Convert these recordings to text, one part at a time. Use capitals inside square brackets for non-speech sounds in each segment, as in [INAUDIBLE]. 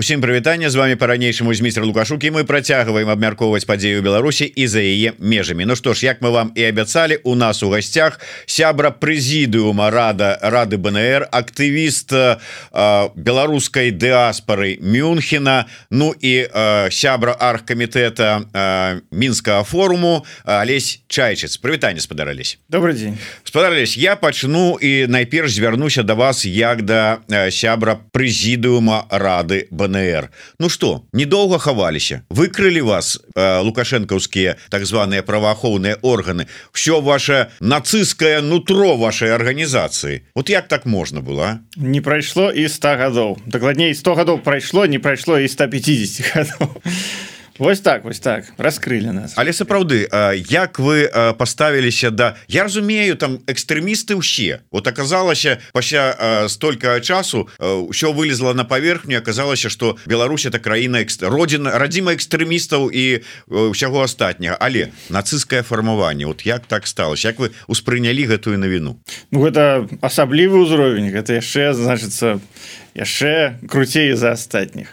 Усім прывітанне з вами по-ранейшаму змейстер лукашукі мы працягваем абмяркоўваць падзею Беларусі і за яе межамі. Ну што ж як мы вам і абяцалі у нас у гасцях сябра прэзідыума рада рады БНР актывіст э, беларускай дыаспары Мюнхена Ну і э, сябра архкамітэта э, мінскага форуму Алесь чайчыц. Прывітанне спадарались добрый день. Спадарались я пачну і найперш звярнуся до вас як да э, сябра прэзідыума рады БНР ДНР Ну что недолго хаваліся выкрылі вас э, лукашэнкаўскія так званыя праваахоўныя органы. Все ваше нацистское нутро вашей органнізацыі вот як так можна было не прайшло і 100 гадоў дакладней 100 гадоў прайшло не прайшло і 150 гадоў Вось так вось так. Раскрылі нас. Але сапраўды як вы поставіліся да я разумею там экстрэмісты ўсе. Вот аказалася пасля столько часу ўсё вылезла на паверхню аказалася что Беларусь это краіна родина радзіма экстрэмістаў і ўсяго астатняга. Але нацистское фармаванне вот як так сталося як вы успрынялі гэтую навіну? Ну гэта асаблівы ўзровень. Гэта яшчэ значыцца яшчэ круцей за астатніх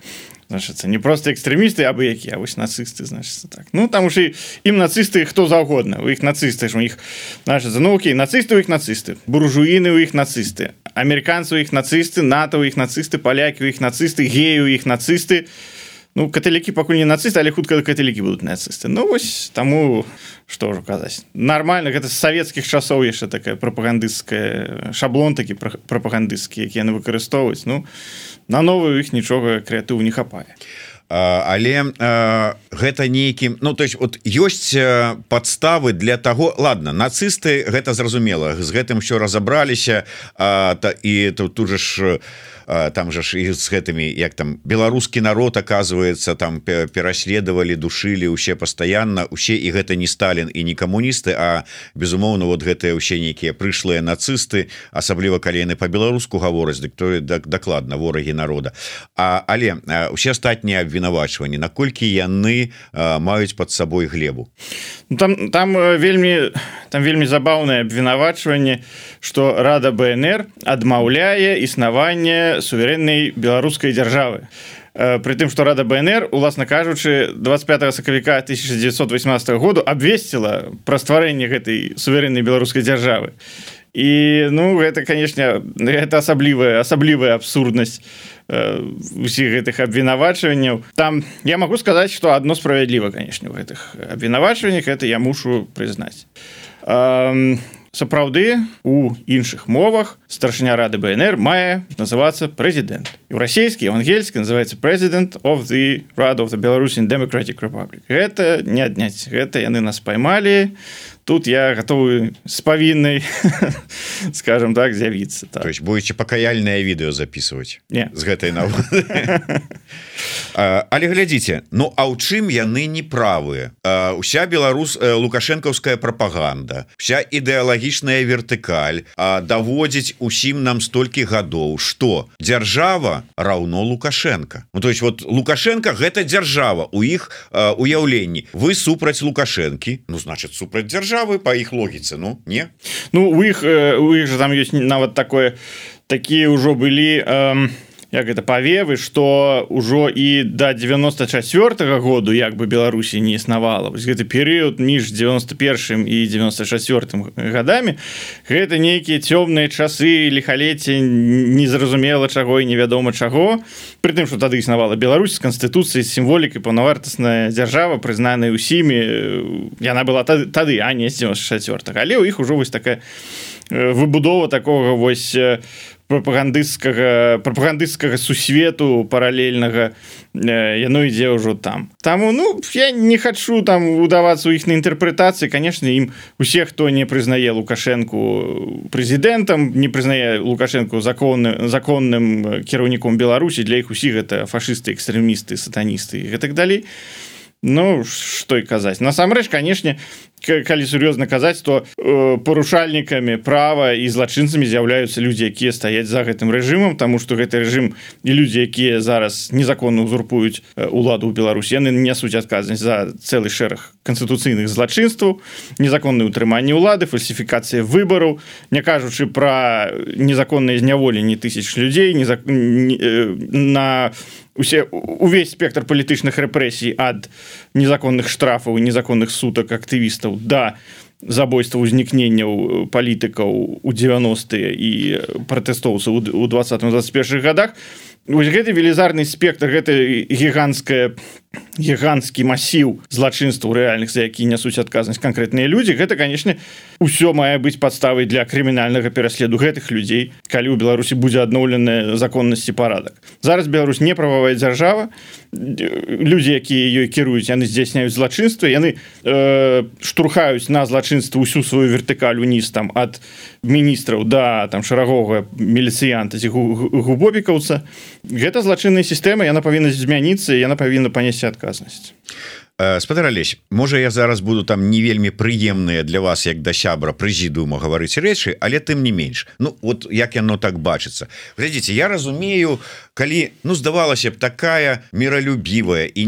значится не просто экстрэмісты абы якія вось нацысты значится так. Ну там уже ім нацысты хто заўгодна у іх нацысты ж у іх наши занукі нацысты у іх нацысты буржуіны у іх нацысты амерыканцы у іх нацысты нато у іх нацысты палякі у іх нацысты гею іх нацысты ну каталікі пакуль не нацысты але хутка каталікі будуць нацысты ну вось таму что ж казаць нормально гэта з савецкіх часоў яшчэ такая прапагандысцкая шаблон такі прапагандысцкі які яны выкарыстоўваюць. Ну на новую іх нічога крэатыву не хапае. Але гэта нейкім Ну то есть вот ёсць подставы для того ладно нацысты гэта зразумела з гэтым що разабраліся і тут тут же ж там же ж і з гэтымі як там беларускі народ оказывается там пераследавалі душылі усе пастаянна усе і гэта не Сталін і не камуністы а безумоўно вот гэтыя ўсе нейкія прышлыя нацысты асабліва калі яны по-беларуску гавораць дык то дакладна ворагі народа. А але усе астатнія абвінавачванні наколькі яны маюць под сабой глебу? Ну, там там вельмі там вельмі забаўнае абвінавачванне что рада БнР адмаўляе існаванне суверэннай беларускай дзяржавы. При тым что рада БнР уласна кажучы 25 сакавіка 1918 году абвесціла пра стварэнне гэтай суверэннай беларускай дзяржавы. І ну гэта канешне гэта асаблівая асаблівая абсурднасць усіх гэтых абвінавачванняў. Там я могу сказаць что одно справядліва канешне в гэтых абвінавачваннях это я мушу прызнаць сапраўды у іншых мовах старшыня рады БнР мае называцца прэзідэнт. Ў расійскі ангельскі называется прэзідэнт of the of the Belarusian Democratic Republic. Гэта не адняць гэта яны нас поймалі тут я готовы с павіннай [LAUGHS] скажем так з'явіцца так. то есть будете пакаяльное відео записывать не. з гэтай на але глядзіце Ну а ў чым яны неправыя уся беларус лукашэнкаўская прапаганда вся ідэалагічная вертыкаль даводзіць усім нам столькі гадоў что дзяржава раўно лукашенко Ну то есть вот лукашенко гэта дзяржава у іх уяўленні. Вы супраць лукашэнкі Ну значит супраць дзяржавы дзяржавы по іх логіцы Ну не? Ну у іх у іх же там ёсць нават такое такія ўжо былі э, як это павевы что ўжо і до 94 -го году як бы Беларусі не існавала. Вось гэты перыяд між 91 і 94 годами гэта нейкія цёмныя часы лихалетці незразумела чаго і невядома чаго. Притым что тады існавала Беларусь з канстытуцыі сімволікай паўнавартасная дзяржава прызнаная усімі яна была тады, а не 94 але ў іх ужо вось такая выбудова такого вось прапагандысцкага прапагандысцкага сусвету паралельнага яно ідзе ўжо там. Таму ну я не хачу там удавацца ў іх на інтэрпрэтацыі. Конечно ім усе хто не прызнае лукашэнку прэзідэнтам не прызнае лукашэнку законны законным кіраўніком беларусі для іх усіх гэта фашысты экстрэмісты сатаністы і гэтак далей Ну што і казаць насамрэч канешне калі сур'ёзна казаць то э, парушальнікамі права і злачынцамі з'яўляюцца людзі якія стаяць за гэтым рэжымам тому что гэты рэжым і людзі якія зараз незаконна узурпуюць уладу ў Беларусі яны нясуць адказнасць за цэлы шэраг канстытуцыйных злачынстваў незаконнае ўтрыманне ўлады фальсіфікацыя выбараў не кажучы пра незаконныя зняволенні тысяч людзей не за... на усе увесь спектр палітычных рэпрэсій ад незаконных штрафаў і незаконных сутак актывістаў да забойства ўзнікненняў палітыкаў у 90-е і пратэстоўцаў у 20-21 годах Гэты велізарны спектр гэта гіганская гіганцкі масіў злачынстваў рэальных за які нясуць адказнасць канкрэтныя людзі гэта канешне ўсё мае быць падставай для крымінальнага пераследу гэтых людзей калі ў беларусі будзе адноўленая законнасці парадак. Зараз Беларусь не прававая дзяржава. Людзі якія ёй кіруюць яны здзяйсняюць злачынства яны э, штурхаюць на злачынства ўсю сваю вертыкаль уніз там ад міністраў да там шарагога міліцыянта ці губобікаўца гэта злачынная сістэма яна павінна змяніцца яна павінна панесці адказнасць Э, спадаралесь можа я зараз буду там не вельмі прыемныя для вас як да сябра прэзідума гаварыць рэчы але тым не менш. Ну вот як яно так бачыцца. Глядзіце я разумею калі ну здавалася б такая міралюбівая і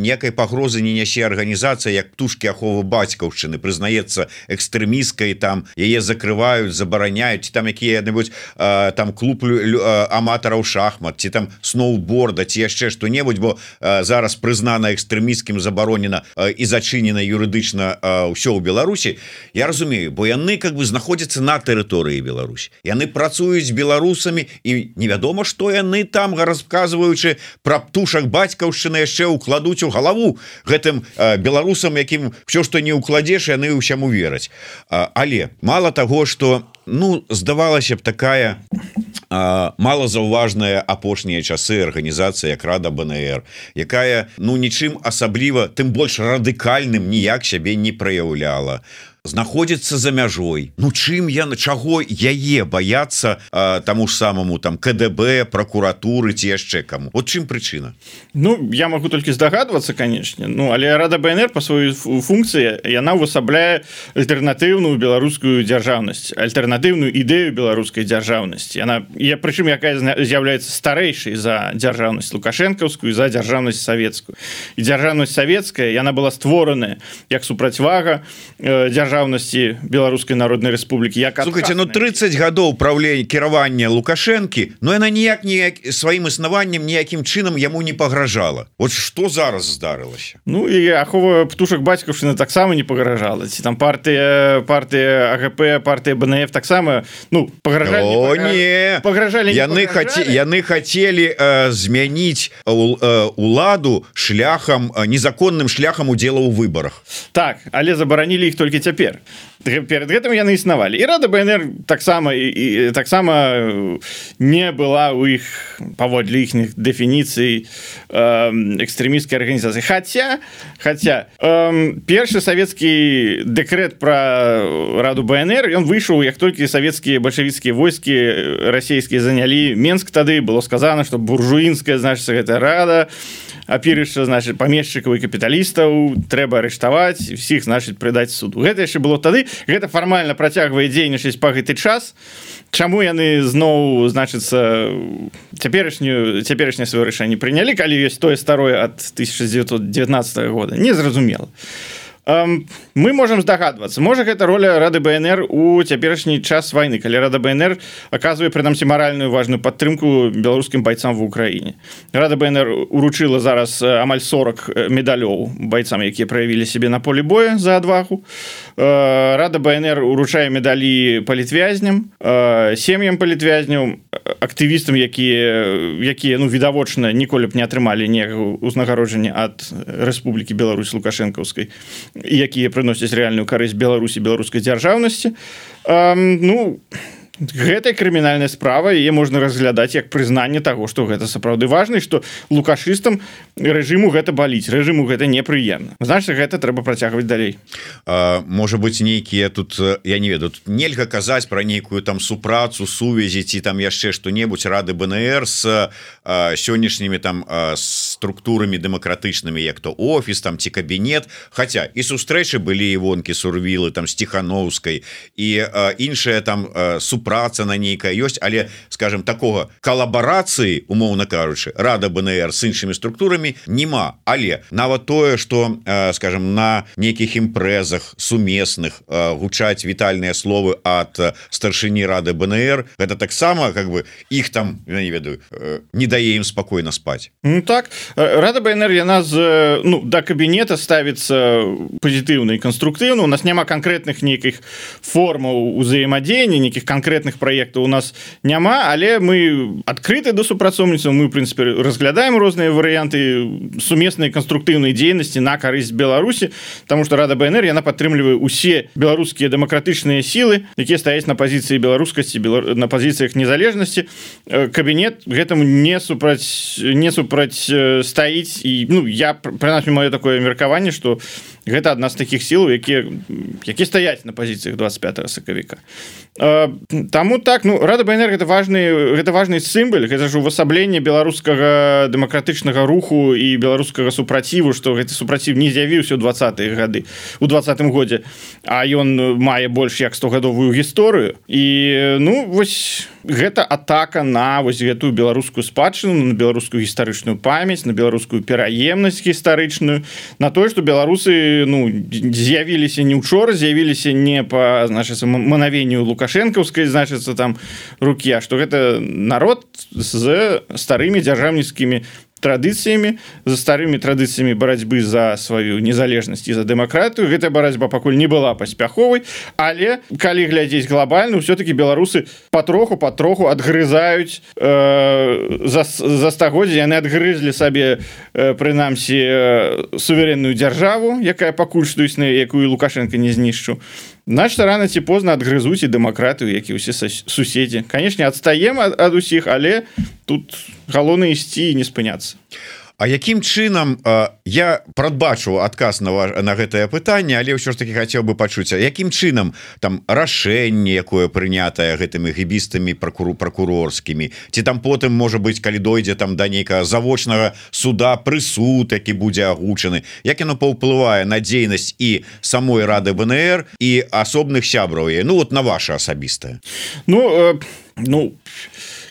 некай пагрозы не нясе арганізацыя як птушки аховы бацькаўшчыны прызнаецца экстрэміскай там яе закрываюць забараняюць там якія-небудзь там клуб аматараў шахмат ці там сноуборда ці яшчэ што-небудзь бо а, зараз прызнана экстрэміскім забаронным забаронена і зачынена юрыдычна ўсё ў Беларусі Я разумею бо яны как бы знаходзяцца на тэрыторыі Беларусь яны працуюць беларусамі і невядома што яны там расказваючы пра птушак бацькаўшчыны яшчэ укладуць у галаву гэтым беларусам якім все што не укладзеш яны ўсяму вераць. Але мало того что ну здавалася б такая малазаўважная апошнія часы арганізацыя як рада БНР якая ну нічым асабліва тым больш радыкальным ніяк сябе не праяўляла знаходзіцца за мяжой. Ну чым я на чаго яе баяцца таму ж самому там КДБ прокуратуры ці яшчэ кому вот чым прычына? Ну я могу толькі здагадвацца канешне Ну але рада БНР по сваёй функцыі яна увасабляе альтэрнатыўную беларускую дзяржаўнасць альтэрнатыўную ідэю беларускай дзяржаўнасці. Она я прычым якая з'яўляецца старэйшай за дзяржаўнасць лукашэнкаўскую за дзяржаўнасць савецкую. І дзяржаўнасць савецкая яна была створаная як супрацьвага дзяржа дзяржаўнасці беларускай народнай Рэспублікі як слухайте ну 30 гадоў правлення кіравання лукашэнкі но яна ніяк ніяк сваім існаваннем ніякім чынам яму не пагражала вот что зараз здарылася Ну і ахова птушак бацькаўшчына таксама не пагражала ці там партыя партыя АГП партыя БНФ таксама ну пагражалі не пагражалі яны хаце яны хацелі э, змяніць э, уладу шляхам э, незаконным шляхам удзела ў выбарах так але забаранілі іх толькі цяпер цяпер перед гэтым яны існавалі. І рада БнР таксама і таксама не была у іх паводле іхніх дэфініцый экстрэміскай арганізацыі. Хотя хотя першы савецкі дэкрэт про раду БнР ён выйшаў як толькі савецкія бальшавіцкія войскі расійскія занялі Менск тады было сказано что буржуінская значится гэта рада апірышча значит памешчыкаў і капіталістаў трэба арыштаваць всіх значит прыдаць суду. Гэта яшчэ было тады гэта фармальна працягвае дзейнічаць па гэты час. Чаму яны зноў значыцца цяперашнюю цяперашняе сваё рашэнне прынялі калі ёсць тое старое ад 1919 года? Незразумела мы можем здагадвацца. Можа гэта роля рады БнР у цяперашні час войны калі рада БнР оказывае прынамсі маральную важную падтрымку беларускім байцам в Украіне. Рада БнР уручыла зараз амаль 40 медалёў байцам якія праявілі сябе на поле боя за адвагу. Рада БнР уручае медалі палітвязням сем'ям палітвязняў актывістам якія якія ну відавочна ніколі б не атрымалі не узнагароджання ад Рэспублікі Беларусь лукашэнкаўскай якія прыносяць рэальную карысць беларусі беларускай дзяржаўнасці. Ну гэтая крымінальная справа яе можна разглядаць як прызнанне того что гэта сапраўды важна что лукашыстам рэжыму гэта баліць рэжыму гэта непрыемна. Значит гэта трэба працягваць далей. А, можа быть нейкія тут я не ведаю нельга казаць про нейкую там супрацу сувязі ці там яшчэ что-небудзь рады БНР с сённяшнімі там с структурамі дэмакратычнымі як то офіс там ці кабінет. Хаця і сустрэчы былі івонкі сурвілы там сціхановскай і іншая там супраца на нейкая ёсць. Але скажем такого калабарацыі умоўна кажучы рада БНР с іншымі структурамі нема але нават тое что скажем на нейкіх імпрэзах сумесных гучаць вітальныя словы от старшыні рады БНР это таксама как бы іх там не ведаю не дае ім спокойно спать ну, так рада БНР яна з ну до да кабінета ставится позітыўна і конструктыўна у нас няма конкретных нейкіх формаў узаемадзеяння нейкіх конкретных проектаў у нас няма але мы адкрыты до супрацоўніцаў мы прынпе разглядаем розныя варыянты сумеснай канструктыўнай дзейнасці на карысць Беларусі тому что рада БНР яна падтрымлівае усе беларускія дэмакратычныя сілы якія стаяць на пазіцыі беларускасці на пазіцыях незалежнасці кабінет гэтаму не супраць не супраць стаіць і ну я прынамсі маё такое меркаванне что гэта адна з таких сілаў якія які стаяць на пазіцыях 25 сакавіка Таму так ну рада БНР гэта важны гэта важны сімбаль гэта ж увасабленне беларускага дэмакратычнага руху і беларускага супраціву што гэты супраціў не з'явіўся ў двадцатые гады у двадцатым годзе а ён мае больш як стогадовую гісторыю і ну вось гэта атака на вось гэтую беларускую спадчыну на беларускую гістарычную памяць на беларускую пераемнасць гістарычную на тое што беларусы ну з'явіліся не учора з'явіліся не па значыцца манавенню лукашэнкаўскай значыцца там рукі а што гэта народ з старымі дзяржаўніцкімі традыцыямі за старымі традыцыямі барацьбы за сваю незалежнасць і за дэмакратыю гэтая барацьба пакуль не была паспяховай але калі глядзець глобальна все-таки беларусы патроху патроху адгрызаюць э, за, за стагоддзя яны адгрызлі сабе э, прынамсі э, суверенную дзяржаву якая пакуль што існуе якую лукашенко не знішчу Значит рано ці позна адгрызуць і дэмакратыю які ўсе суседзі канешне адстаем ад, усіх але тут галоўна ісці не спыняцца А якім чынам я прадбачу адказ на на гэтае пытанне але ўсё ж таки хацеў бы пачуць якім чынам там рашэнне якое прынятае гэтымі гібістамі прокуру прокурорскімі ці там потым можа быть калі дойдзе там да нейкага завочнага суда прысуд які будзе агучаны як яно паўплывае на дзейнасць і самой рады БНР і асобных сябраў Ну вот на ваше асабістае. Ну э, ну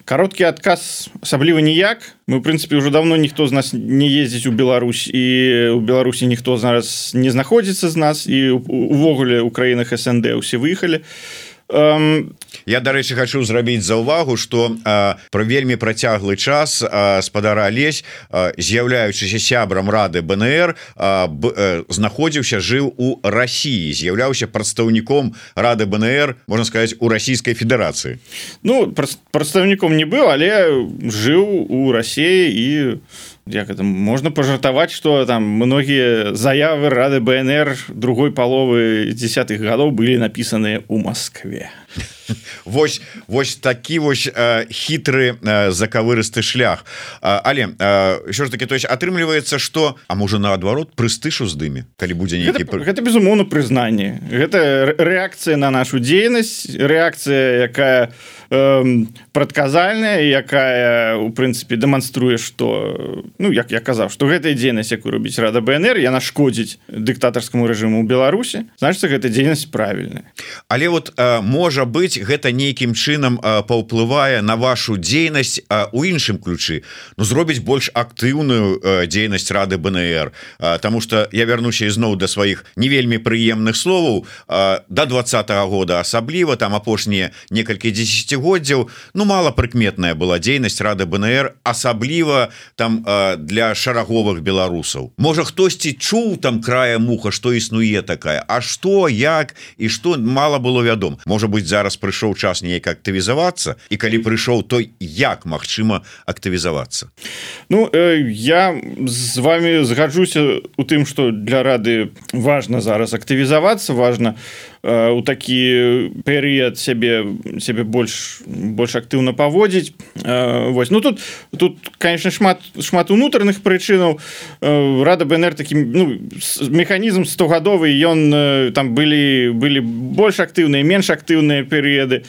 кароткі адказ асабліва ніяк. Мы в прынцыпе уже давно ніхто з нас не ездзіць у Беларусь і у Беларусі ніхто зараз не знаходзіцца з нас і увогуле у краінах СНД усе выехалі Um, я дарэчы хочу зрабіць за увагу что про вельмі працяглы час спадара лезь з'яўляючыся сябрам рады БНР знаходзіўся жыў у Росіі з'яўляўся прадстаўніком рады БНР можна сказать у Расійскай Федерацыі Ну прадстаўніком не быў але жыў у Росіі і як это можна пажартаваць что там многія заявы рады БНР другой паловы десятых гадоў былі напісаныя у Москве [LAUGHS] Вось вось такі вось э, хітры э, закавырысты шлях. Э, але що ж таки то есть атрымліваецца что а можа наадварот прыстышу з дыме калі будзе нейкі... гэта, гэта безумоўна прызнанне. Гэта рэакцыя на нашу дзейнасць рэакцыя якая э, прадказальная якая у прынцыпе дэманструе что ну як я казаў что гэтая дзейнасць якую робіць рада БНР яна шкодзіць дыктатарскаму рэжыму Беларусі. Значится гэта дзейнасць правільная. Але вот э, можа быть гэта нейкім чынам паўплывае на вашу дзейнасць у іншым ключы. Ну зробіць больш актыўную дзейнасць рады БНР. Таму что я вярнуся ізноў да сваіх не вельмі прыемных словаў. До двадца -го года асабліва там апошнія некалькі десятгоддзяў Ну мало прыкметная была дзейнасць рады БНР асабліва там для шараговых беларусаў. Можа хтосьці чуў там края муха что існуе такая А что як і что мало было вядом можа быть зараз при прыйшоў час неяк актывізавацца і калі прыйшоў той як магчыма актывізавацца? Ну э, я з вами згаджуся у тым что для рады важно зараз актывізавацца важно э, у такі перыяд сябе сябе больш больш актыўна паводзіць э, Вось ну тут тут конечно шмат шмат унутраных прычынаў э, рада БНР таким ну, механізм стогадовы ён э, там былі былі больш актыўныя менш актыўныя перыяды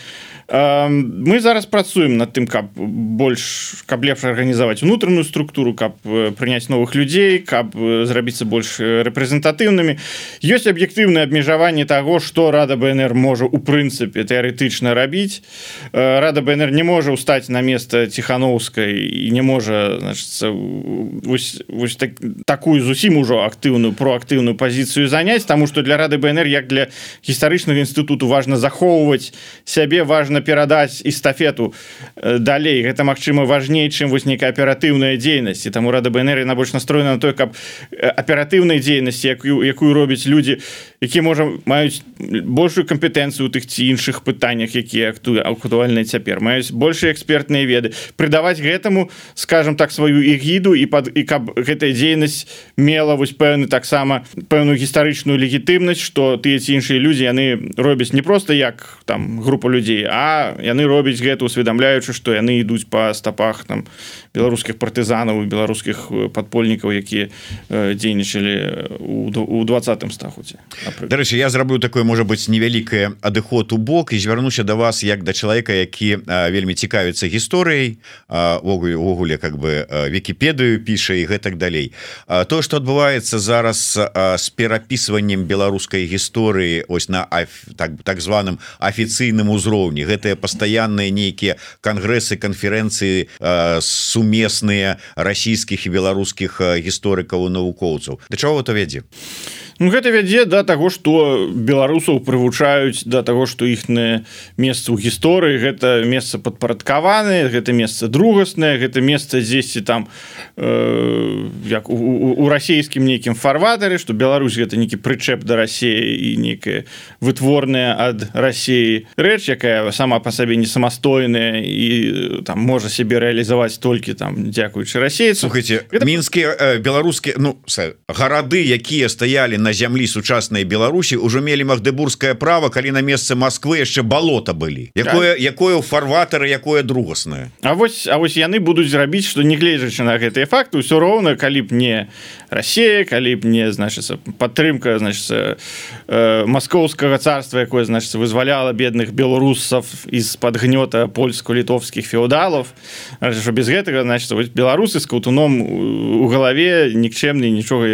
мы зараз працуем над тым каб больш каб лепш арганізаваць унутраную структуру каб прыняць новых людзей каб зрабіцца больш рэпрэзентатыўнымі. Ёсць аб'ектыўнае абмежаванне таго што рада бнр можа у прынцыпе тэарэтычна рабіць. Рада бнр не можа ўстаць на место ціхановскай і не можа значится вось, вось так, такую зусім ужо актыўную проактыўную пазіцыю заняць таму што для рады бнр як для гістарычнага інстытуту важна захоўваць сябе важна перадаць эстафету э, далей. Гэта Мачыма важней чым вось нейкая аператыўная дзейнасць. І таму рада бнр на больш настроена на той каб аператыўнай дзейнасці якую якую робяць людзі які можа маюць большую кампетэнцыю тых ці іншых пытаннях якія акту актуальныя цяпер. Маюць большыя экспертныя веды. Прыдаваць гэтаму скажем так сваю эгіду і пад і каб гэтая дзейнасць мела вось пэўны таксама пэўную гістарычную легітымнасць что тыя ці іншыя людзі яны робяць не просто як там група людзей а яны робяць гэта усведамляючы што яны ідуць по стапах там беларускіх партызанаў беларускіх падпольнікаў якія дзейнічалі у двадцатым стагоддзе дарэчы я зраблю такое можа быть невялікае адыход у бок і звярнуся до вас як да чалавека які вельмі цікавіцца гісторыяй увогуле как бы вкіпедыю піша і гэтак далей. То что адбываецца зараз з перапісваннем беларускай гісторыі ось на так так званым афіцыйным узроўні гэтыя пастаянныя нейкія кангрэсы канферэнцыі сумесныя расійскіх і беларускіх гісторыкаў навукоўцаў. Да чаго то вядзе гэта вядзе да таго што беларусаў прывучаюць да таго што іхнае месца ў гісторыі гэта месца падпарадкаванае гэта месца другаснае гэта месца дзесьці там э, як у, у, у расійскім нейкім фарватары што Беларусь гэта нейкі прычэп да рассеі і нейкая вытворная ад рассеі рэч якая сама па сабе не самастойная і там можа сябе рэалізаваць толькі там дзякуючы расейцу. Слухайте гэта... мінскія э, беларускія ну гарады якія стаялі на на зямлі сучаснай Беларусі ўжо мелі магдебургскае права калі на месцы Москвы яшчэ балота былі якое так. якое ў фарватары якое другаснае А вось А вось яны будуць зрабіць што не гледзячы на гэтыя факты ўсё роўна калі б не Россия калі б не значится падтрымка значится э, маскоўскага царства якое значится вызваляла бедных беларусаў из-под гнёта польско-літовскіх феодалов. Без гэтага значит беларусы с каўтуном у галаве нікчемны нічога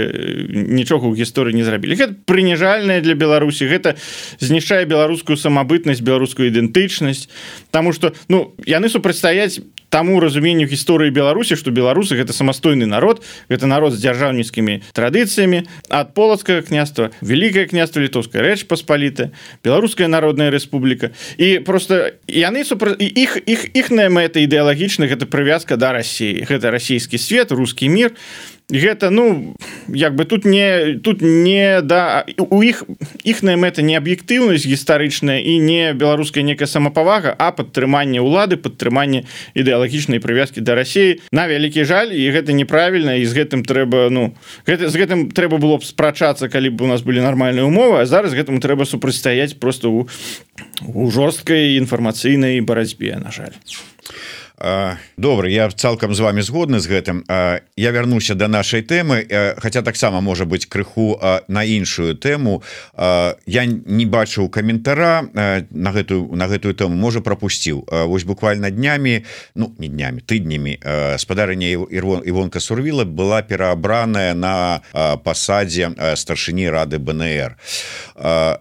нічога ў гісторыі не зрабілі. Гэта прыніжальная для беларусі. Гэта знішчае беларускую самабытнасць беларускую ідэнтычнасць. Тому что ну яны супрацьстаяць таму разуменню гісторыі беларусі что беларусы гэта самастойны народ гэта народ з дзяржаўніцкімі традыцыямі. Ад полацкага княства великкае княства літоўская рэч паспаліта беларуская народная рэспубліка. І просто яны супра іх іх іхная мэта ідэалагічна гэта прывязка да рассіі гэта расійскі свет русский мир і гэта ну як бы тут не тут не да у іх іхная мэта не аб'ектыўнасць гістарычная і не беларуская некая самапавага а падтрыманне ўлады падтрыманне ідэалагічнай прывязкі да рассіі на вялікі жаль і гэта неправільна і з гэтым трэба ну гэта з гэтым трэба было б спрачацца калі б у нас былі нармальныя умовы а зараз гэтаму трэба супрацьстаяць просто у у жорсткай інфармацыйнай барацьбе на жаль добра я цалкам з вами згодны з гэтым. Я вярнуся до да нашай тэмы хотя таксама можа быть крыху на іншую тэму. Я не бачыў каментара на гэтую на гэтую тэму можа пропусціў вось буквально днямі ну не днямі тыднямі спадарня ірвон івонка сурвіла была пераабраная на пасадзе старшыні рады БНР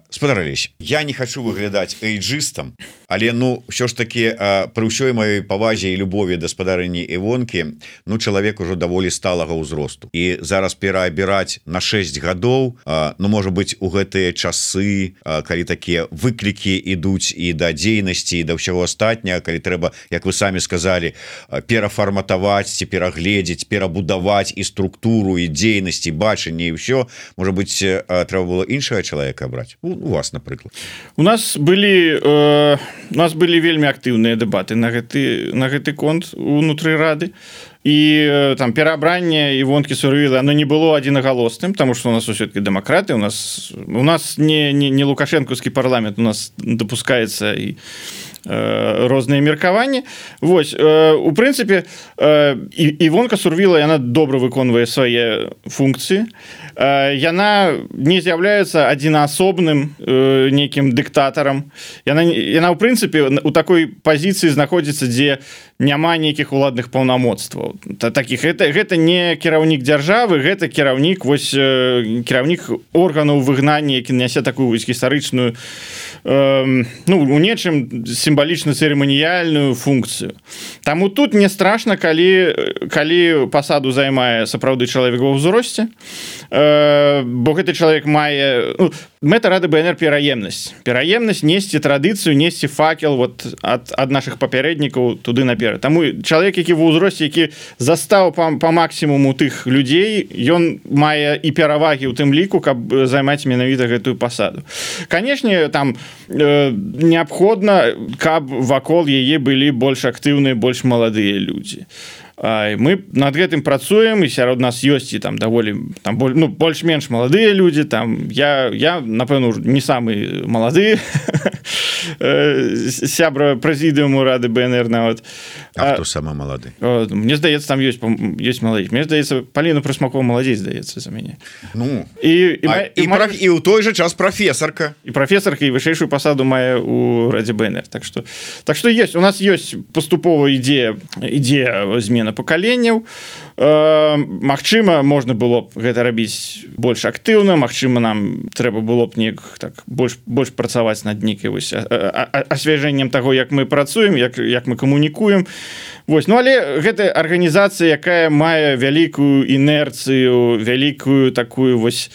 спадарылись я не хочу выглядаць эйджыстам але ну все ж таки пры ўсёй маёй павазе павазе і любові даспадарыні івонкі ну чалавек ужо даволі сталага ўзросту. І зараз пераабіраць на 6 гадоў Ну можа быть у гэтыя часы калі такія выклікі ідуць і да дзейнасці да ўсяго астатняга калі трэба як вы самі сказали перафарматаваць ці перагледзець перабудаваць і структуру і дзейнасці бачанне і ўсё. Можа быть трэба было іншага чалавека браць у, у вас напрыклад. У нас былі э, у нас былі вельмі актыўныя дэбаты на гэты на гэты конт унутры рады. І там пераабранне івонкі сурвіла но не было адзінагалосным тому что у нас усё-таки дэмакраты у нас у нас не не, не лукашэнкаўскі парламент у нас допускаецца і э, розныя меркаванні. Вось э, у прынцыпе э, івонка сурвіла яна добра выконвае свае функцыі. Э, яна не з'яўляецца адзінаасобным э, нейкім дыктатарам. Яна яна ў прынцыпе у такой пазіцыі знаходзіцца дзе няма нейкіх уладных паўнамоцтваў. Та таких это гэта не кіраўнік дзяржавы гэта кіраўнік вось э, кіраўнік органаў выгнання які нясе такую вось гістарычную э, ну у нечым сімвалічна цырыманіяльную функцыю Таму тут не страшно калі калі пасаду займае сапраўды чалавек ва ўзросце бо гэты чалавек мае ну, мэта рады бнр пераемнасць. Пераемнасць несці традыцыю несці факел вот ад ад наших папярэднікаў туды наперад. Таму чалавек які ва ўзросце які застаў па, па максімуму тых людзей ён мае і перавагі ў тым ліку каб займаць менавіта гэтую пасаду. Канешне там э, неабходна каб вакол яе былі больш актыўныя больш маладыя людзі а мы над гэтым працуем і сярод нас ёсць і там даволі там боль ну больш-менш маладыя людзі там я я напэўна не самы малады [LAUGHS] сябра прэзідыуму рады бнр нават. Сама малады? Мне здаецца там ёсць есть малады мне здаецца паліну прысмакова маладзей здаецца за мяне. Ну і і, а, і, і, май... і ў той же час прафесарка і прафесарка і вышэйшую пасаду мае у радзе бнр. Так что так что есть у нас ёсць паступова ідзея змен змена пакаленняў э, Мачыма можна было б гэта рабіць больш актыўна Мачыма нам трэба было б неяк так больш больш працаваць над нейкай вось асвяжэннем таго як мы працуем як як мы камунікуем. Вось ну але гэта арганізацыя якая мае вялікую інерцыю вялікую такую вось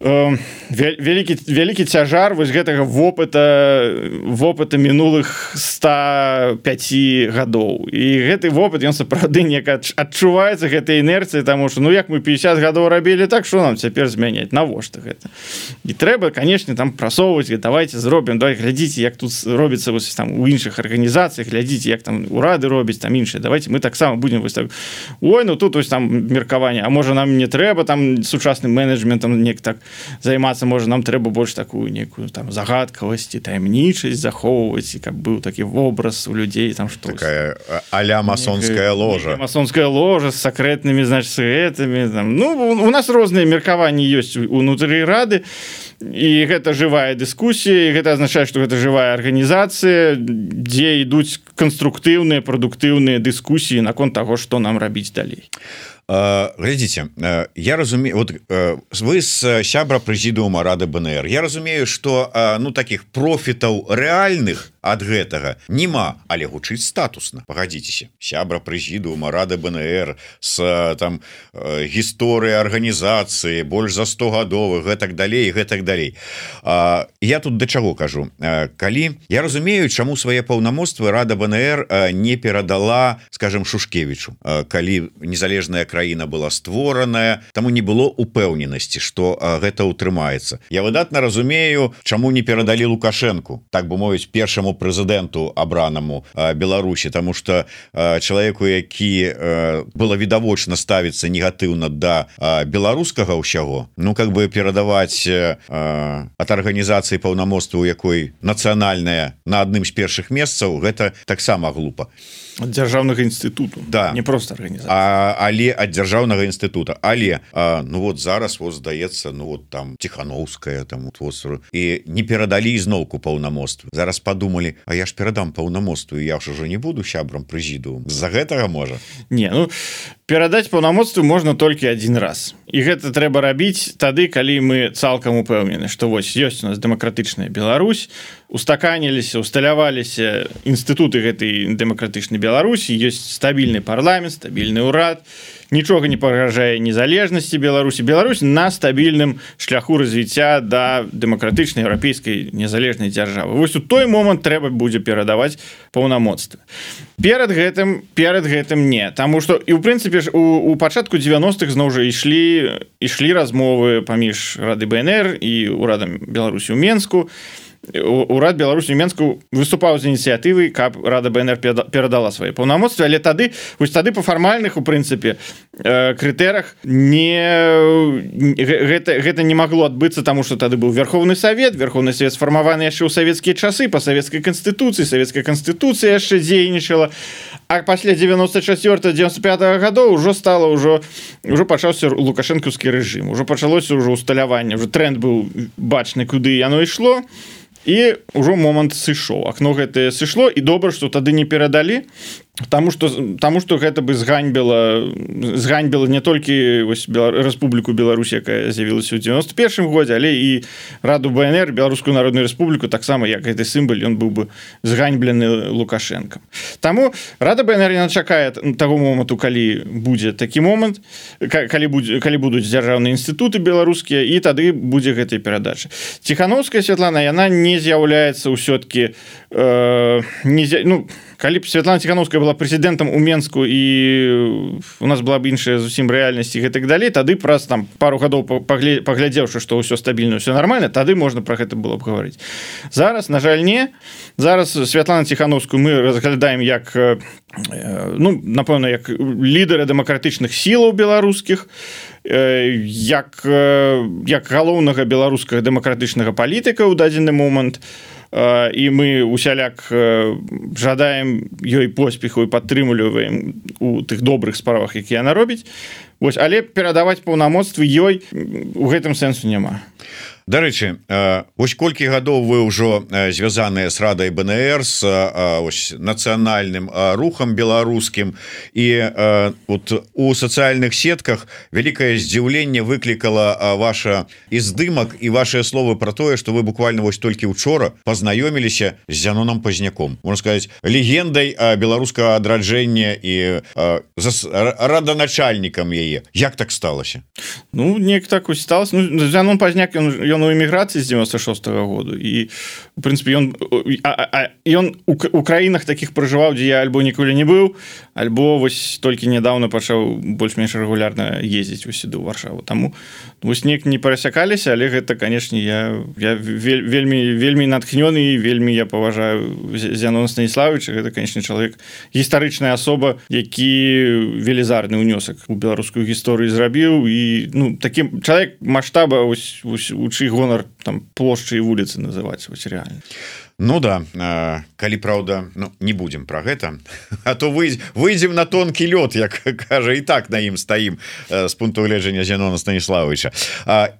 вялікі вялікі цяжар вось гэтага вопыта вопыта мінулых 105 гадоў. І гэты вопыт ён сапраўды неяк адчуваецца гэтай інерцыі таму что ну як мы 50 гадоў рабілі так что нам цяпер змяняць? Навошта гэта? І трэба канешне там прасоўваць давайте зробім давай глядзіце як тут робіцца вось там у іншых арганізацыях глядзіце як там урады робіць там іншыя. Давайте мы таксама будем вось так ой ну тут ось там меркаванне А можа нам не трэба там сучасным менеджментам нек так займацца можа нам трэба больш такую некую там загадкавасці таямнічасць захоўваць і каб быў такі вобраз у людзей там что аля масонская ложа. масонская ложа з сакрэтнымі значит гэтымі там. Ну у нас розныя меркаванні ёсць унутры рады і гэта жывая дыскусія гэта азначае что гэта жывая арганізацыя дзе ідуць канструктыўныя прадуктыўныя дыскусіі наконт таго што нам рабіць далей глядзіце я разумею вот вы з сябра прэзідыума рады БНР. Я разумею что ну таких профітаў рэальных ад гэтага нема але гучыць статусна. Пагадзіцеся сябра прэзідыума рады БНР с там гісторыя арганізацыі больш за 100 гадовых гэтак далей гэтак далей. Я тут да чаго кажу? Калі я разумею чаму свае паўнамоцтвы рада БНР не перадала скажем шушкевичу калі незалежная краіна краіна была створаная таму не было упэўненасці что гэта утрымаецца я выдатна разумею чаму не перадалі лукашенко так бы мовіць першаму прэзідэнту абранаму Беларусі тому что чалавеку які было відавочна ставіцца негатыўна да беларускага ўсяго ну как бы перадаваць от арганізацыі паўнамоцтва у якой нацыянальная на адным з першых месцаў гэта таксама глупа дзяржаўнага інстытуту да. не просто організ але ад дзяржаўнага інстытута але а, ну вот зараз вот здаецца ну вот там тихохановская там вот, і не перадалі зноўку паўнамоцтва зараз подумалі А я ж перадам паўнамоцтву я ж уже не буду сябрам прызіду з-за гэтага можа? Не ну перадаць паўнамоцтву можна толькі один раз. І гэта трэба рабіць тады калі мы цалкам упэўнены что вось ёсць у нас дэмакратычная Беларусь устаканіліся усталяваліся інстытуты гэтай дэмакратычнай Беларусі ёсць стабільны парламент стабільны ўрад нічога не пагражае незалежнасці Беларусі. Беларусь на стабільным шляху развіцця да дэмакратычнай еўрапейскай незалежнай дзяржавы. Вось у той момант трэба будзе перадаваць паўнамоцтва перад гэтым перад гэтым не. Таму што і ў прынцыпе ж у, у пачатку 90-х зноў жа ішлі ішлі размовы паміж рады БнР і урадам Беларусі ў Мску урад Беларусі Менску выступаў з ініцыятывай каб рада БнР перадала свае паўнамоцтвы. Але тады вось тады по фармальных у прынцыпе крытэрах не гэта гэта не магло адбыцца тому что тады быў верховны совет верховны свет сфармаваны яшчэ ў савецкія часы по савецкай канстытуцыі. Савецкая канстытуцыя яшчэ дзейнічала. а пасля 94 95 -го гадоў ужо стало ўжо ўжо пачаўся лукашэнкаўскі рэжым ужо пачалося ўжо усталяванне уже тренд быў бачны куды яно ішло і ўжо момант сышоў акно гэтае сышло і добра што тады не перадалі Таму что таму что гэта бы зганьбіла зганьбіла не толькі вось Рэспубліку Беларусь якая з'явілася ў 91 годзе але і раду БнР беларускую народную Рэспубліку таксама як гэты сімбаль ён быў бы зганьблены лукашенко Таму рада БнР не чакае таго моманту калі будзе такі момант калі будзе калі будуць дзяржаўныя інстытуты беларускія і тады будзе гэтай перадачы ціхановская Святлана яна не з'яўляецца ўсё-кі э, не ну не калі б Святлана ціхановская была прэзідэнтам у Мску і у нас была б іншая зусім рэальнасці гэтак далей тады праз там пару гадоў паглядзеўшы што ўсё стабільна все нормально тады можна про гэта было б гаварыць. Зараз на жаль не. Зараз Святлана ціхановскую мы разглядаем як ну напэўна як лідары дэмакратычных сілаў беларускіх як як галоўнага беларускага дэмакратычнага палітыка ў дадзены момант. то і мы усяляк жадаем ёй поспеху і падтрымліваем у тых добрых справах які яна робіць. Вось але перадаваць паўнамоцтвы ёй у гэтым сэнсу няма Дарэчы ось колькі гадоў вы ўжо звязаныя з радай БнР с ось нацыянальным рухам беларускім. І вот у сацыяльных сетках вялікае здзіўленне выклікала ваша издымак і ваши словы про тое что вы буквально вось толькі учора познаёміліся з зяноном пазняком. Можно сказать легендай беларускага адраджэння і раданачальнікам яе. Як так сталася? Ну неяк так сталось ну, зянон пазняк ён ён у эміграцыі з 96 -го году і у прынпе ён ён у краінах таких пражываў дзе я альбо ніколі не быў альбо вось толькі нядаўна пачаў больш-менш рэгулярна ездзіць у сюды ў варшаву. Таму вось неяк не перасякаліся але гэта канешне я я вельмі вельмі натхнёны і вельмі я паважаю зянон станіславовича гэта канечне чалавек гістарычная асоба які велізарны ўнёсак у беларускую гісторыю зрабіў. І ну таким чалавек маштаба учы гонар там плошчы і вуліцы называць вось реально Ну да калі праўда ну, не будем про гэта а то вы выйдзем на тонкі лёд як [LAUGHS] кажа і так на ім стаім з пункту гледжання Зянона станіславовича.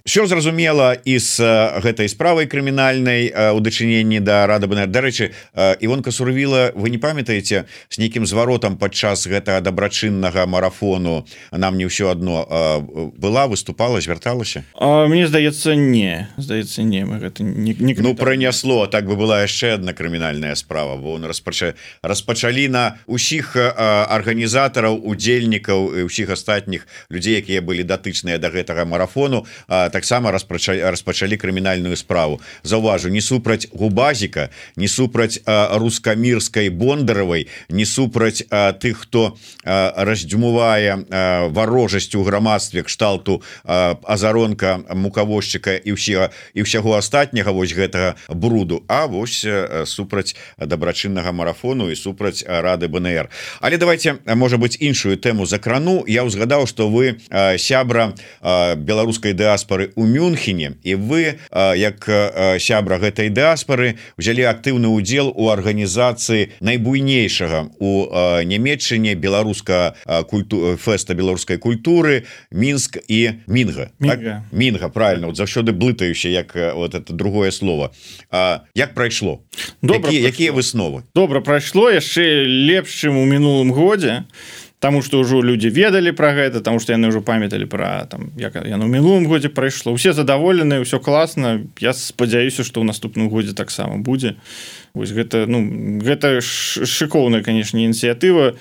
Що зразумела і з гэтай справай крымінальнай у дачыненні да рада бы дарэчы Івонка сурвіла вы не памятаеце з нейкім зваротам падчас гэтага дабрачыннага марафону нам не ўсё одно была выступала звярталася? Мне здаецца не. Здаецца не мы гэта не, не ну пронесло так бы была яшчэ одна крымінальная справа бо он распача распачалі на усіх арганізатараў удзельнікаў усіх астатніх людзей якія былі датычныя до да гэтага марафону таксама распачалі распачалі крымінальную справу. Заўважу не супраць губазіка не супраць рускамірскай бондаравай не супраць тых хто раздзюмувае варожасць у грамадстве кшталту азаронка мукавозчыка і ўсіга і ўсяго астатняга вось гэтага бруду. А вось вось супраць дабрачыннага марафону і супраць рады БнР. Але давайте можа быть іншую тэму закрану я ўзгадаў что вы сябра беларускай дыаспоры у мюнхене. І вы як сябра гэтай дыаспоры взялі актыўны удзел у арганізацыі найбуйнейшага у нямецчыне беларуска культу фэста беларускай культуры мінск і мінга мінга так? правильно вот заўсёды блытающе як вот это другое слово. Як прайшло прайшло добра якія, якія высновы добра прайшло яшчэ лепш чым у мінулым годзе Таму что ўжо людзі ведалі про гэта там что яны ўжо памяталі про там як яно мінулым годзе прайшло. Усе задаволены ўсё класна. Я спадзяюся что ў наступным годзе таксама будзе. Вось гэта ну гэта шыкоўная канешне ініцыятыва.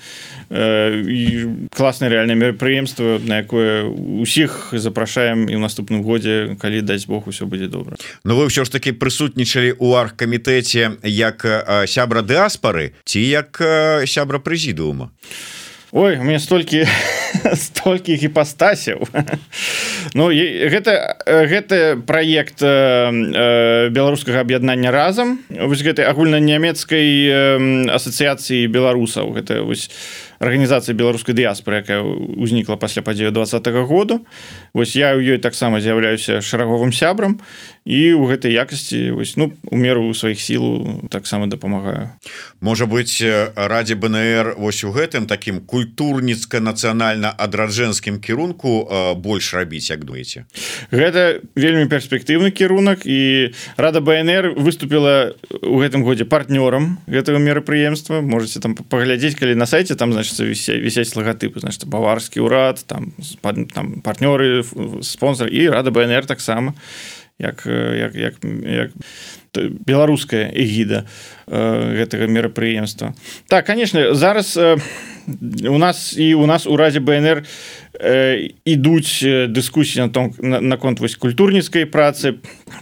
І класна рэальнае мерапрыемства на якое усіх запрашаем і ў наступным годзе калі даць Бог усё будзе добра. Ну вы ўсё ж таки прысутнічалі у аргкамітэце як сябра дыаспары ці як сябра прэзідыума? а ой у меня столькі [LAUGHS] столькі гіпастасяў [LAUGHS] Ну гэта гэта праект беларускага аб'яднання разам вось гэтай агульнанямецкай асацыяцыі беларусаў. Гэта вось арганізацыя беларускай дыяспоры якая ўзнікла пасля падзею двадцатого году. Вось я ў ёй таксама з'яўляюся шараговым сябрам і ў гэтай якасці вось ну у меру сваіх сілу таксама дапамагаю. Можа быть ради бнр вось у гэтым таким культурніцка нацыянальна адраджэнскім кірунку больш рабіць як дуеце? Гэта вельмі перспектыўны кірунак і рада бнр выступила у гэтым годзе партнёрам гэтага мерапрыемства. Можете там паглядзець калі на сайте там значится вісяць лагатыпы значит баварскі ўрад там там партнёры спонсор і рада бнр таксама як як, як, як беларуская эгіда гэтага мерапрыемства. Так конечно зараз у нас і у нас у разе бнр ідуць дыскусіі на том наконт вось культурніцкай працы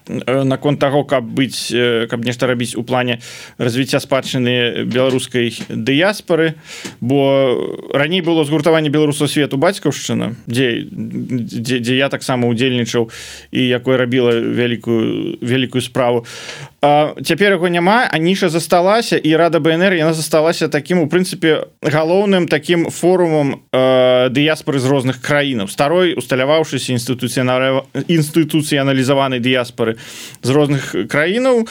наконт таго каб быць каб нешта рабіць у плане развіцця спадчыны беларускай дыяспары бо раней было згуртаванне беларусаў свету бацькаўшчына дзе дзе, дзе я таксама удзельнічаў і якой рабіла вялікую вялікую справу цяпер яго няма а ніша засталася і рада бнр яна засталася таким у прынцыпе галоўным таким форумам дыяспоры з розных краінаў. Старой усталяваўшыся інстытуцыянальна інстытуцыяналізаванай дыяспоры з розных краінаў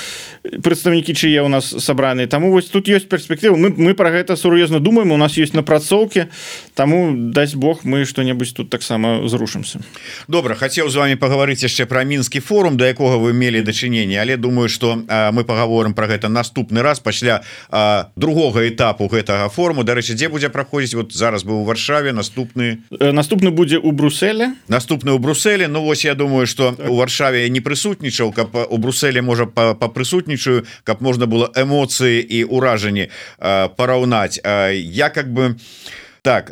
прадстаўнікі чые у нас сабраны таму вось тут ёсць перспектыву мы, мы про гэта сур'ёзна думаем у нас есть напрацоўкі таму даць Бог мы что-небудзь тут таксама зрушымся. Добра хацеў з вами пагаварыць яшчэ пра мінскі форум да якога вы мелі дачыненне але думаю что мы паговорым про гэта наступны раз пасля а, другога этапу гэтага форму Дарэчы дзе будзе праходзіць? Вот зараз быў у варшаве наступны. Э, наступны будзе у бруселе наступны у бруселе Ну вось я думаю что так. у варшаве не прысутнічаў. Каб у бруселе можа папрысутнічаю каб можна было эмоцыі і ўражанні параўнаць. Я как бы у так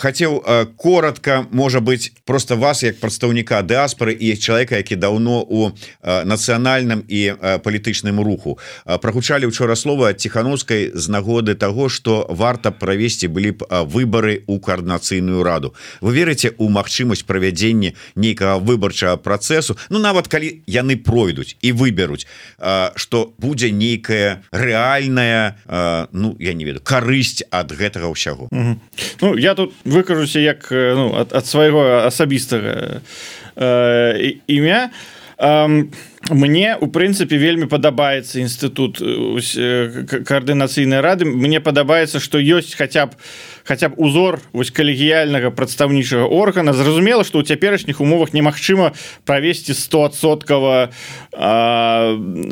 хацеў коротко можа быть просто вас як прадстаўніка дыаспоры і человека які даўно у нацыянальным і палітычным руху. Прогучалі учора слова тихохановскай з нагоды того что варта правесці былі б выборы у коорднацыйную раду. Вы верыце у магчымасць правядзення нейкага выбарчага процессу Ну нават калі яны пройдуць і выберуць что будзе нейкая реальная Ну я не веду карысць ад гэтага ўсяго Ну я тут выкажуся як ну, ад, ад свайго асабістага э, імя э, мне у прынцыпе вельмі падабаецца інстытут каардынацыйнай рады. Мне падабаецца што ёсць хаця б хаця б узор вось калегіяльнага прадстаўнічага органа. Зразумела што ў цяперашніх умовах немагчыма правесці 100соткава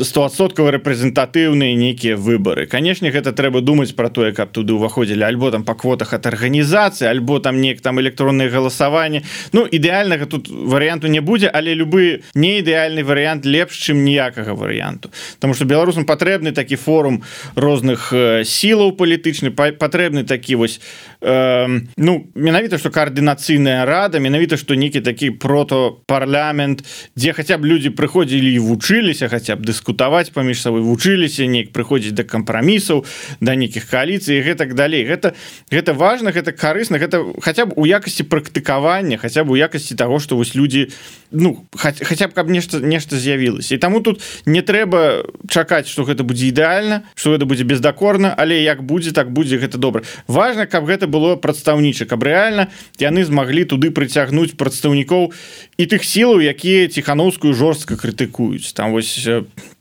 стосоткава рэпрэзентатыўныя нейкія выбары. Канешне гэта трэба думаць про тое каб туды ўваходзілі альбо там па квотах ад арганізацыі альбо там неяк там электронныя галасаванне Ну ідэальнага тут варыянту не будзе але любы не ідэальны варыянт лепш лепш чым ніякага варыянту. Потому что беларусам патрэбны такі форум розных сілаў палітычны патрэбны такі вось э, ну менавіта что коаардынацыйная рада менавіта что нейкі такі прото парламент дзе хаця б людзі прыходзілі і вучыліся хаця б дыскутаваць паміж сабой вучыліся неяк прыходзіць да кампрамісаў да нейкіх коаліцый гэтак далей. Гэта гэта важно гэта карысна гэта хаця б у якасці практыкавання хаця б у якасці того что вось людзі ну хаця б каб нешта нешта з'явілася і таму тут не трэба чакаць что гэта будзе ідэальна что это будзе бездакорна але як будзе так будзе гэта добра. Важно каб гэта было прадстаўніча каб рэальна яны змаглі туды прыцягнуць прадстаўнікоў і тых сілаў якія ціхановскую жорстка крытыкуюць. Там вось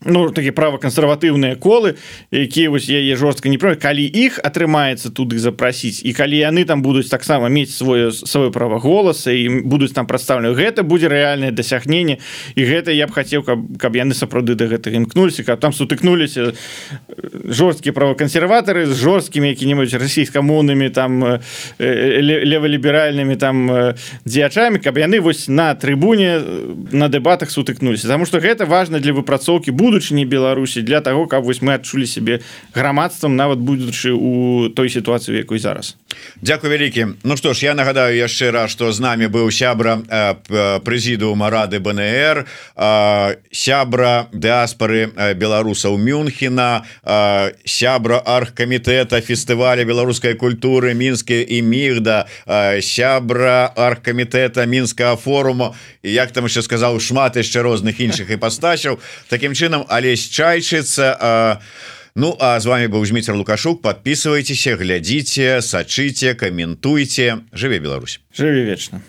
ну такі права кансерватыўныя колы якія вось яе жорстка не права калі іх атрымаецца туды запрасіць і калі яны там будуць таксама мець свое сваё права голаса і будуць там прадстаўлены гэта будзе рэальна рэальнае дасягненне і гэта я б хацеў каб, каб яны сапраўды да гэтага імкнуліся каб там сутыкнуліся жорсткія правакансерватары з жорсткімі які-небудзь расійскамоўнымі там леваліберальнымі там дзеячамі каб яны вось на трыбуне на дэбатах сутыкнуліся. Таму што гэта важна для выпрацоўкі будучыні Беларусі для того каб вось мы адчулі сябе грамадствам нават будучы у той сітуацыі якой зараз Дякую вялікі. Ну что ж я нагадаю яшчэ раз что з нами быў сябра прэзідыума рады БНР сябра дыаспоры беларусаў Мюнхена сябра архкамітэта фестываля беларускай культуры мінскі і мігда сябра архкамітэта мінскага форуму і як там еще сказаў шмат яшчэ розных іншых іпастасяў. Такім чынам Алесь чайчыцца а Ну а з вами быў Зміцер лукашук. Подписывайтеся глядзіце сачыце каментуйте жыве Беларусь. Жыве вечна